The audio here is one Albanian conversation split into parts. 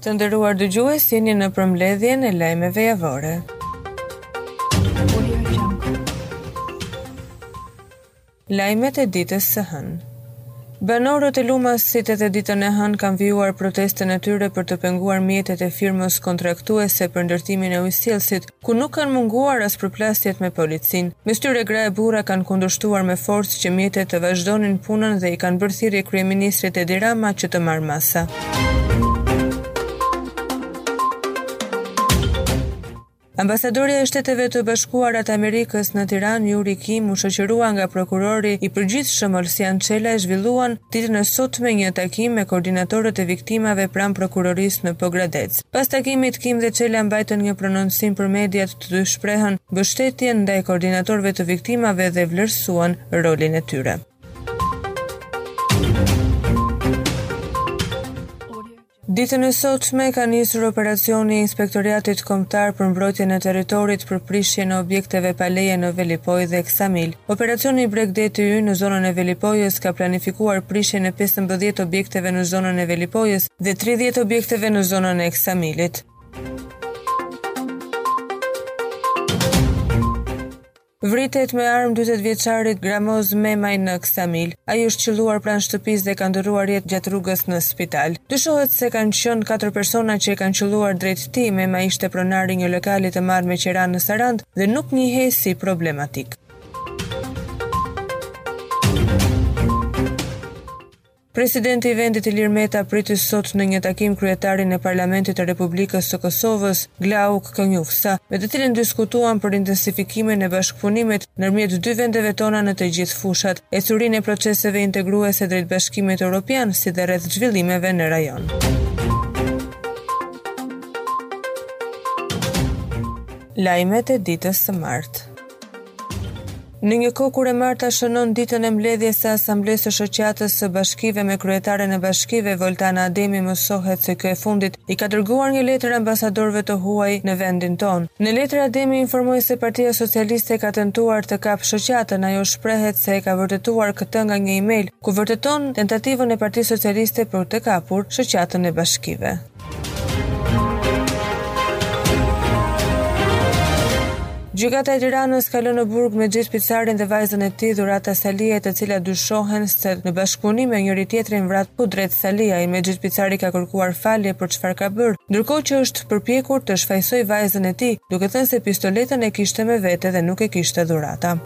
Të nderuar dëgjues, jeni në përmbledhjen e lajmeve javore. Lajmet e ditës së hënë. Banorët e Lumasit edhe ditën e hënë kanë vijuar protestën e tyre për të penguar mjetet e firmës kontraktuese për ndërtimin e ujësjellësit, ku nuk kanë munguar as përplasjet me policinë. Mes tyre gra e burra kanë kundërshtuar me forcë që mjetet të vazhdonin punën dhe i kanë bërë thirrje kryeministrit Edi Rama që të marrë masa. Ambasadorja e Shteteve të Bashkuara të Amerikës në Tiranë, Yuri Kim, u shoqërua nga prokurori i përgjithshëm Olsian Çela e zhvilluan ditën e sotme një takim me koordinatorët e viktimave pranë prokurorisë në Pogradec. Pas takimit, Kim dhe Çela mbajtën një prononcim për mediat, të dy shprehën mbështetjen ndaj koordinatorëve të viktimave dhe vlerësuan rolin e tyre. Ditën e sotme ka nisur operacioni i Inspektoriatit Kombëtar për Mbrojtjen e Territorit për prishjen e objekteve pa leje në Velipojë dhe Ksamil. Operacioni Bregdeti ynë në zonën e Velipojës ka planifikuar prishjen e pesëmbëdhjetë objekteve në zonën e Velipojës dhe tridhjetë objekteve në zonën e Ksamilit. Vritet me armë dyzet vjeçari Gramoz Memaj në Ksamil. Ai është qëlluar pranë shtëpisë dhe ka ndërruar jetë gjatë rrugës në spital. Dyshohet se kanë qenë katër persona që e kanë qëlluar drejt tij. Memaj ishte pronar i një lokali të marrë me qera në Sarandë dhe nuk njihej si problematik. Presidenti i vendit Ilir Meta priti sot në një takim kryetarin e Parlamentit të Republikës së Kosovës, Glauk Konjufca, me të cilin diskutuan për intensifikimin e bashkëpunimit ndërmjet dy vendeve tona në të gjithë fushat, ecurinë e proceseve integruese drejt Bashkimit Europian si dhe rreth zhvillimeve në rajon. Lajmet e ditës së martë. Në një kohë kur e marta shënon ditën e mbledhjes së Asamblesë së Shoqatës së Bashkive me kryetaren e Bashkive, Voltana Ademi mësohet se kjo e fundit i ka dërguar një letër ambasadorëve të huaj në vendin tonë. Në letër Ademi informoi se Partia Socialiste ka tentuar të kapë shoqatën, ajo shprehet se e ka vërtetuar këtë nga një email ku vërteton tentativën e Partisë Socialiste për të kapur shoqatën e Bashkive. Gjykata e Tiranës ka lënë në burg Mexhit Picarin dhe vajzën e tij Dhurata Saliaj, të cilat dyshohen se në bashkëpunim me njëri-tjetrin vranë Kudret Saliajn. Mexhit Picari ka kërkuar falje për çfarë ka bërë, ndërkohë që është përpjekur të shfajsojë vajzën e tij, duke thënë se pistoletën e kishte me vete dhe nuk e kishte Dhurata.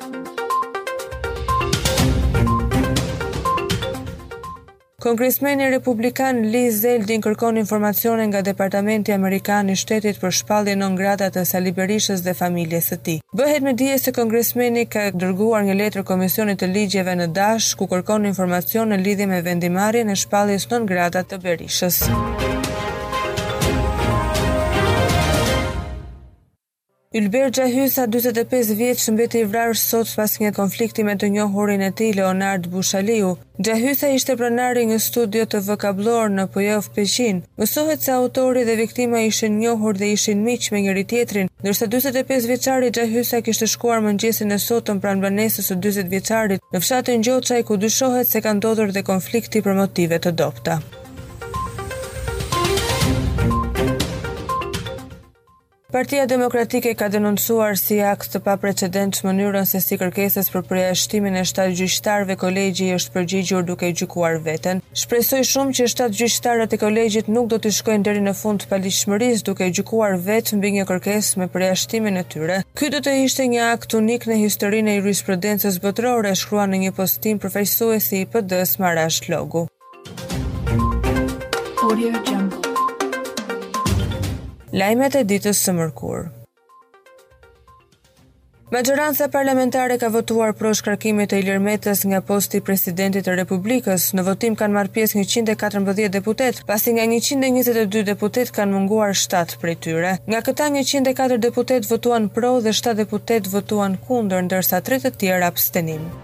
Kongresmeni republikan Lee Zeldin kërkon informacione nga Departamenti Amerikan i Shtetit për shpalljen non grata të Sali Berishës dhe familjes së tij. Bëhet me dije se kongresmeni ka dërguar një letër Komisionit të Ligjeve në DASH, ku kërkon informacion në lidhje me vendimmarrjen e shpalljes non grata të Berishës. Ylber Xhahysa, dyzet e pesë vjeç, mbeti i vrarë sot pas një konflikti me të njohurin e tij Leonard Bushaliu. Xhahysa ishte pronar i një studioje TV kabllor në Pajovë, Peqin. Mësohet se autori dhe viktima ishin njohur dhe ishin miq me njëri-tjetrin, ndërsa dyzet e pesë vjeçari Xhahysa kishte shkuar mëngjesin e sotëm pranë banesës së dyzet vjeçarit në fshatin Gjoçaj ku dyshohet se ka ndodhur dhe konflikti për motive të dobëta. Partia Demokratike ka denoncuar si akt të paprecedent mënyrën se si kërkesës për përjashtimin e shtatë gjyqtarëve kolegji i është përgjigjur duke gjykuar veten. Shpresoj shumë që shtatë gjyqtarët e kolegjit nuk do t'i shkojnë deri në fund të paligjshmërisë duke gjykuar vetë mbi një kërkesë me përjashtimin e tyre. Ky do të ishte një akt unik në historinë e jurisprudencës botërore, shkruan në një postim përfaqësuesi i PD-së Marash Logu. Lajmet e ditës së mërkurë. Mazhoranca parlamentare ka votuar pro shkarkimit të Ilir Metës nga posti i presidentit të Republikës. Në votim kanë marrë pjesë 114 deputetë, pasi nga 122 deputetë kanë munguar 7 prej tyre. Nga këta 104 deputetë votuan pro dhe 7 deputetë votuan kundër, ndërsa 3 të tjerë abstenim.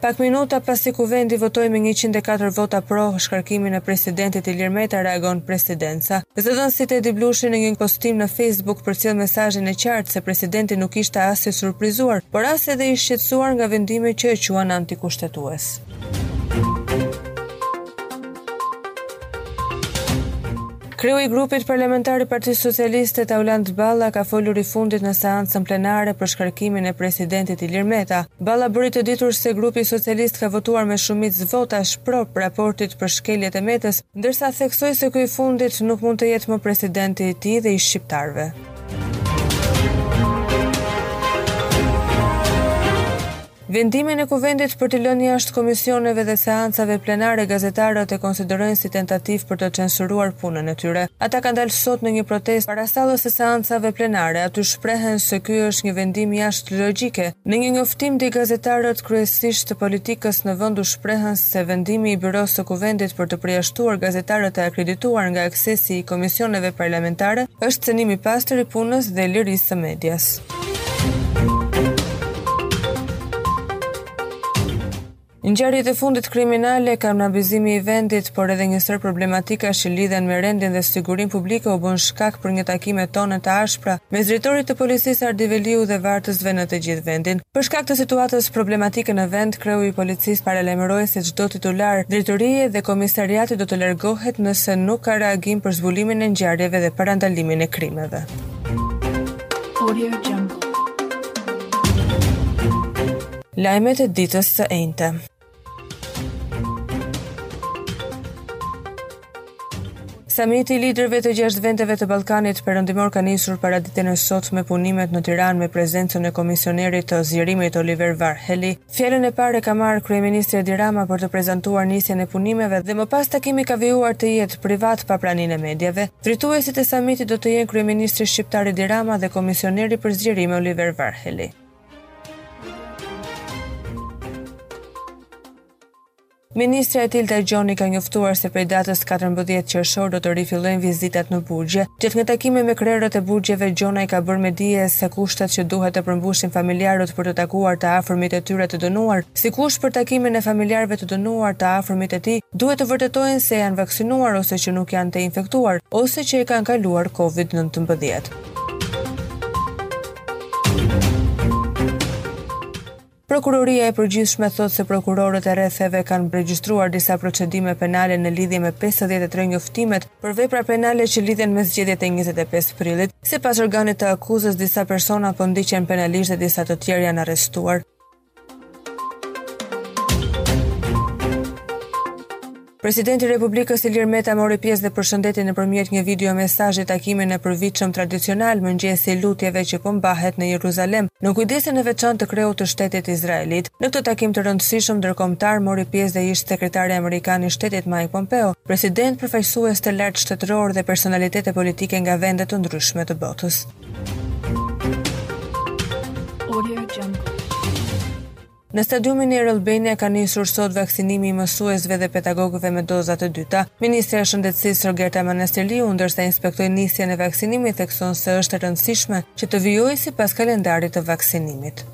Pak minuta pasi Kuvendi votoi me 104 vota pro shkarkimin e presidentit Ilir Meta reagon presidenca. Zëdhënësi Tedi Blushi në një postim në Facebook përcjell mesazhin e qartë se presidenti nuk ishte as i surprizuar, por as edhe i shqetësuar nga vendimi që e quan antikushtetues. Kreu i grupit parlamentar i Partisë Socialiste, Taulant Balla, ka folur i fundit në seancën plenare për shkarkimin e presidentit Ilir Meta. Balla bëri të ditur se grupi socialist ka votuar me shumicë votash pro raportit për shkeljet e Metës, ndërsa theksoi se ky i fundit nuk mund të jetë më presidenti i tij dhe i shqiptarëve. Vendimin e Kuvendit për t'i lënë jashtë komisioneve dhe seancave plenare gazetarët e konsiderojnë si tentativë për të censuruar punën e tyre. Ata kanë dalë sot në një protestë para sallës së seancave plenare, aty shprehen se ky është një vendim jashtë logjike. Në një njoftim gazetarët kryesisht të politikës në vend u shprehën se vendimi i Byrosë së Kuvendit për të përjashtuar gazetarët e akredituar nga aksesi i komisioneve parlamentare është cenim i pastër i punës dhe lirisë së medias. Ngjarjet e fundit kriminale, kanabizimi i vendit, por edhe një sërë problematika që lidhen me rendin dhe sigurinë publike u bënë shkak për një takim me tone të ashpra mes drejtorit të policisë Ardi Veliu dhe vartësve në të gjithë vendin. Për shkak të situatës problematike në vend, kreu i policisë paralajmëroi se çdo titular drejtorie dhe komisariati do të largohet nëse nuk ka reagim për zbulimin e ngjarjeve dhe parandalimin e krimeve. Lajmet e ditës së enjte. Samiti i liderëve të gjashtë vendeve të Ballkanit Perëndimor ka nisur paraditen e sotme punimet në Tiranë me prezencën e komisionerit të zgjerimit Oliver Varhelyi Fjalën e parë e ka marrë kryeministri Edi Rama për të prezantuar nisjen e punimeve dhe më pas takimi ka vijuar të jetë privat pa praninë e mediave. Drejtuesit e samitit do të jenë kryeministri shqiptar Edi Rama dhe komisioneri për zgjerim Oliver Varhelyi. Ministrja Etilda Gjonaj ka njoftuar se prej datës 14 qershor do të rifillojnë vizitat në burgje. Gjatë një takimi me krerët e burgjeve, Gjonaj ka bërë me dije se kushtet që duhet të përmbushin familjarët për të takuar të afërmit e tyre të dënuar, si kusht për takimin e familjarëve të dënuar të afërmit e tij, duhet të vërtetojnë se janë vaksinuar ose që nuk janë të infektuar, ose që e kanë kaluar Covid nëntëmbëdhjetë. Prokuroria e Përgjithshme thotë se prokurorët e rretheve kanë regjistruar disa procedime penale në lidhje me pesëdhjetë e tre njoftimet për vepra penale që lidhen me zgjedhjet e njëzet e pesë prillit. Sipas organit të akuzës, disa persona po ndiqen penalisht dhe disa të tjerë janë arrestuar. Presidenti i Republikës Ilir Meta mori pjesë dhe përshëndeti nëpërmjet një video mesazhi takimin e përvitshëm tradicional mëngjesi i lutjeve që po mbahet në Jeruzalem, në kujdesin e veçantë të kreut të shtetit izraelit. Në këtë takim të rëndësishëm ndërkombëtar mori pjesë dhe ish-sekretari amerikan i Shtetit Mike Pompeo, presidentë, përfaqësues të lartë shtetërorë dhe personalitete politike nga vende të ndryshme të botës. Në stadiumin Air Albania ka nisur sot vaksinimi i mësuesve dhe pedagogëve me doza të dyta. Ministrja e Shëndetësisë Ogerta Manastirliu, ndërsa inspektoi nisjen e vaksinimit, thekson se është e rëndësishme që të vijojë sipas kalendarit të vaksinimit.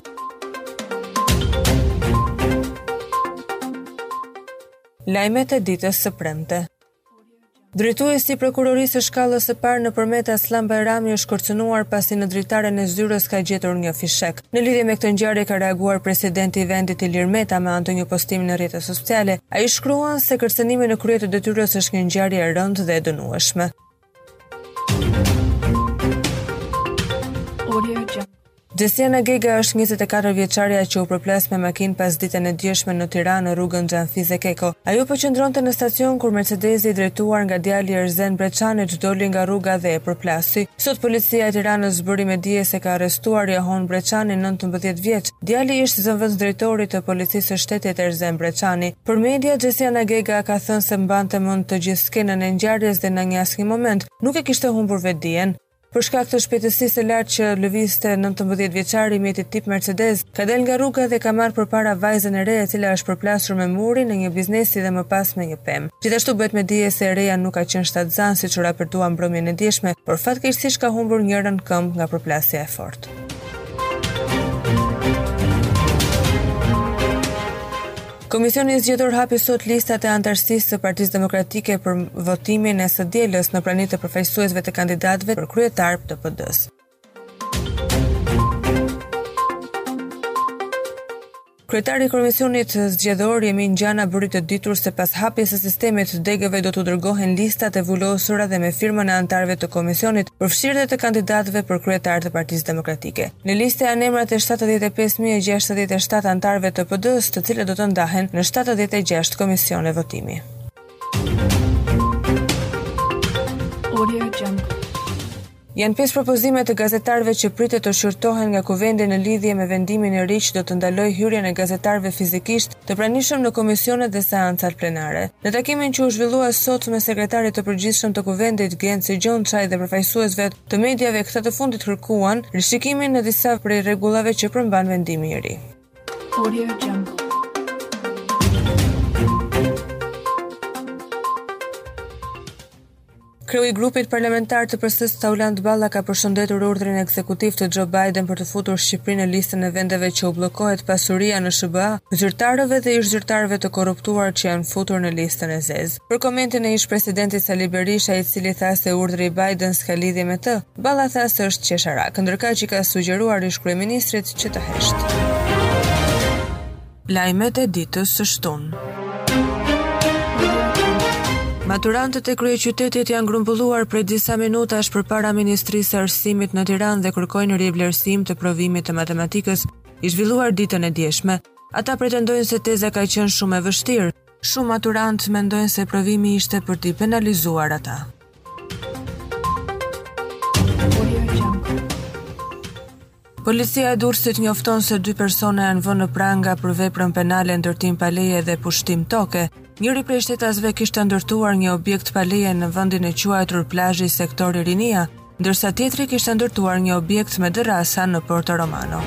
Lajmet e ditës së premte. Drejtuesi i Prokurorisë së Shkallës së Parë në Përmet Asllan Bajrami është kërcënuar pasi në dritaren e zyrës ka gjetur një fishek. Në lidhje me këtë ngjarje ka reaguar presidenti i vendit Ilir Meta me anë të një postimi në rrjetet sociale. Ai shkruan se kërcënimi në krye të detyrës është një ngjarje e rëndë dhe e dënueshme. Xhesiana Gega është 24 vjeçarja që u përplas me makinë pasditen e djeshme në Tiranë në rrugën Xhanfize Keko. Ajo po qëndronte në stacion kur Mercedesi i drejtuar nga djali i Erzen Breçanit doli nga rruga dhe e përplasi. Sot policia e Tiranës bëri me dije se ka arrestuar Jahon Breçani 19 vjeç, djali i ish-zëvendësdrejtorit të Policisë së Shtetit Erzen Breçani. Për media Xhesiana Gega ka thënë se mbante mend të gjithë skenën e ngjarjes dhe në asnjë moment nuk e kishte humbur vetëdijen. Për shkak të shpejtësisë së lartë që lëvizte nëntëmbëdhjetë vjeçari, mjeti tip Mercedes, ka dalë nga rruga dhe ka marrë përpara vajzën e re e cila është përplasur me murin e një biznesi dhe më pas me një pemë. Gjithashtu bëhet me dije se e reja nuk ka qenë shtatzanë siç u raportua mbrëmjen e djeshme, por fatkeqësisht ka humbur njërën këmbë nga përplasja e fortë. Komisioni Zgjedhor hapi sot listat e anëtarësisë së Partisë Demokratike për votimin e së dielës në prani të përfaqësuesve të kandidatëve për kryetar të PD-së. Kryetari i Komisionit Zgjedhor Jemin Gjana bëri të ditur se pas hapjes së sistemit degëve do t'u dërgohen listat e vulosura dhe me firmën e anëtarëve të komisionit, përfshirë dhe të kandidatëve për kryetar të Partisë Demokratike. Në listë janë emrat e shtatëdhjetë e pesë mijë e gjashtëdhjetë e shtatë anëtarëve të PD-së, të cilët do të ndahen në shtatëdhjetë e gjashtë komisione votimi. Janë pesë propozime të gazetarëve që pritet të shqyrtohen nga Kuvendi në lidhje me vendimin e ri që do të ndalojë hyrjen e gazetarëve fizikisht të pranishëm në komisionet dhe seancat plenare. Në takimin që u zhvillua sot mes sekretarit të Përgjithshëm të Kuvendit, Genci Gjonçaj dhe përfaqësuesve të mediave këta të fundit kërkuan rishikimin e disa prej rregullave që përmban vendimi i ri. Audio Jungle. Kreu i grupit parlamentar të PS-së Taulant Balla ka përshëndetur urdhrin ekzekutiv të Joe Biden për të futur Shqipërinë në listën e vendeve që u bllokohet pasuria në SHBA, zyrtarëve dhe ish-zyrtarëve të korruptuar që janë futur në listën e zezë. Për komentin e ish-presidentit Sali Berisha, i cili tha se urdhri i Biden s'ka lidhje me të, Balla tha se është qesharak, ndërkaq i ka sugjeruar ish-kryeministrit që të heshtë. Lajmet e ditës së shtunë. Maturantët e kryeqytetit janë grumbulluar prej disa minutash përpara Ministrisë së Arsimit në Tiranë dhe kërkojnë rivlerësim të provimit të matematikës i zhvilluar ditën e djeshme. Ata pretendojnë se teza ka qenë shumë e vështirë. Shumë maturantë mendojnë se provimi ishte për t'i penalizuar ata. Policia e Durrësit njofton se dy persona janë vënë në pranga për veprën penale ndërtim pa leje dhe pushtim toke. Njëri prej shtetasve kishte ndërtuar një objekt pa leje në vendin e quajtur plazhi sektori Rinia, ndërsa tjetri kishte ndërtuar një objekt me dërrasa në Porto Romano.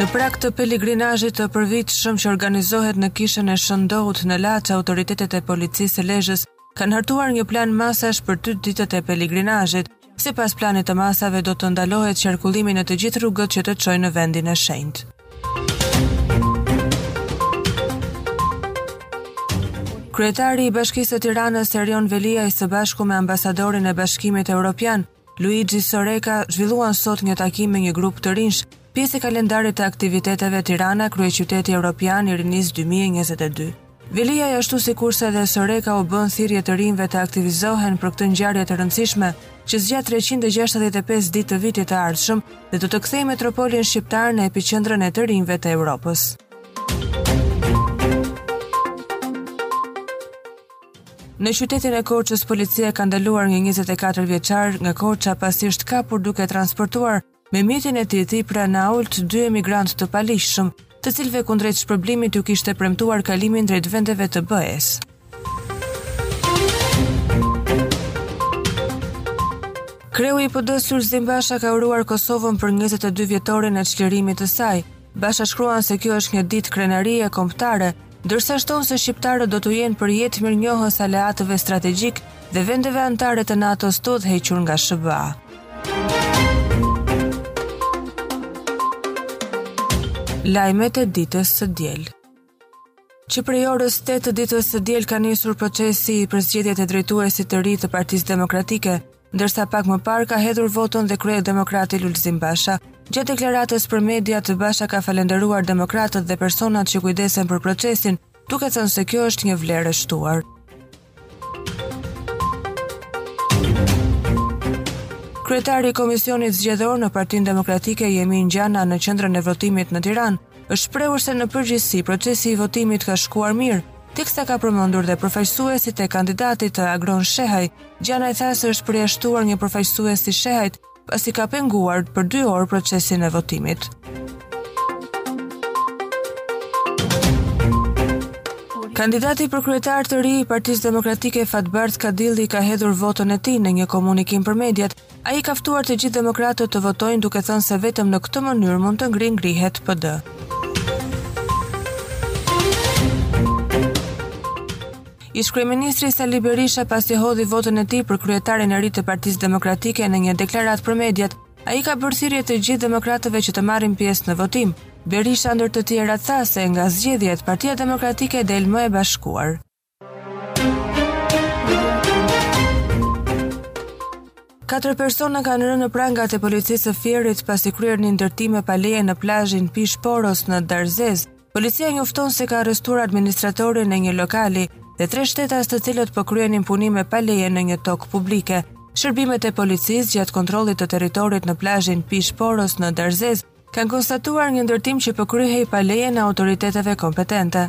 Në prag të pelegrinazhit të përvitshëm që organizohet në Kishën e Shën Ndout në Laç, autoritetet e Policisë së Lezhës kanë hartuar një plan masash për dy ditët e pelegrinazhit. Sipas planit të masave do të ndalohet qarkullimi në të gjithë rrugët që të çojnë në vendin e shenjtë. Kryetari i Bashkisë së Tiranës, Erion Veliaj, së bashku me ambasadorin e Bashkimit Europian, Luigi Soreca zhvilluan sot një takim me një grup të rinjsh, pjesë e kalendarit të aktiviteteve Tirana, kryeqyteti europian i rinisë 2022. Veliaj ashtu sikurse edhe Soreca u bënë thirrje të rinjve të aktivizohen për këtë ngjarje të rëndësishme që zgjat 365 ditë të vitit të ardhshëm dhe do të kthejë metropolin shqiptar në epiqendrën e të rinjve të Europës. Në qytetin e Korçës policia ka ndaluar një 24-vjeçar nga Korça pasi është kapur duke transportuar me mjetin e tij tip Renault dy emigrantë të paligjshëm, të cilëve kundrejt shpërblimit u kishte premtuar kalimin drejt vendeve të BE-s. Kreu i PD-së Lulzim Basha ka uruar Kosovën për 22-vjetorin e çlirimit të saj. Basha shkruan se kjo është një ditë krenarie kombëtare, ndërsa shton se shqiptarët do t'u jenë përjetë mirënjohës aleatëve strategjikë dhe vendeve anëtare të NATO-s të udhëhequr nga SHBA. Lajmet e ditës së diel. Që prej orës 8 të ditës së diel ka nisur procesi për zgjedhjet e drejtuesit të ri të Partisë Demokratike, ndërsa pak më parë ka hedhur votën dhe kryedemokrati Lulzim Basha. Gjatë deklaratës për mediat, Basha ka falënderuar demokratët dhe personat që kujdesen për procesin, duke thënë se kjo është një vlerë e shtuar. Kryetari i Komisionit Zgjedhor në Partinë Demokratike Jemin Gjana në Qendrën e Votimit në Tiranë është shprehur se në përgjithësi procesi i votimit ka shkuar mirë, teksa ka përmendur dhe përfaqësuesit e kandidatit Agron Shehaj. Gjana tha se është përjashtuar një përfaqësues i Shehajt, pasi ka penguar për 2 orë procesin e votimit. Kandidati për kryetar të ri i Partisë Demokratike Fatbardh Kadilli ka hedhur votën e tij në një komunikim për mediat. Ai ka ftuar të gjithë demokratët të votojnë duke thënë se vetëm në këtë mënyrë mund të ringrihet PD. Ish-kryeministri Sali Berisha pasi hodhi votën e tij për kryetarin e ri të Partisë Demokratike në një deklaratë për mediat, ai ka bërë thirrje të gjithë demokratëve që të marrin pjesë në votim. Berisha ndër të tjera tha se nga zgjedhjet Partia Demokratike del më e bashkuar. Katër persona kanë rënë në prangat e policisë së Fierit pasi kryenin ndërtime pa leje në plazhin Pishë Poros në Darzezë. Policia njofton se ka arrestuar administratorin e një lokali dhe tre shtetas të cilët po kryenin punime pa leje në një tokë publike. Shërbimet e policisë gjatë kontrollit të territorit në plazhin Pishë Poros në Darzezë kanë konstatuar një ndërtim që po kryhej pa lejen e autoriteteve kompetente.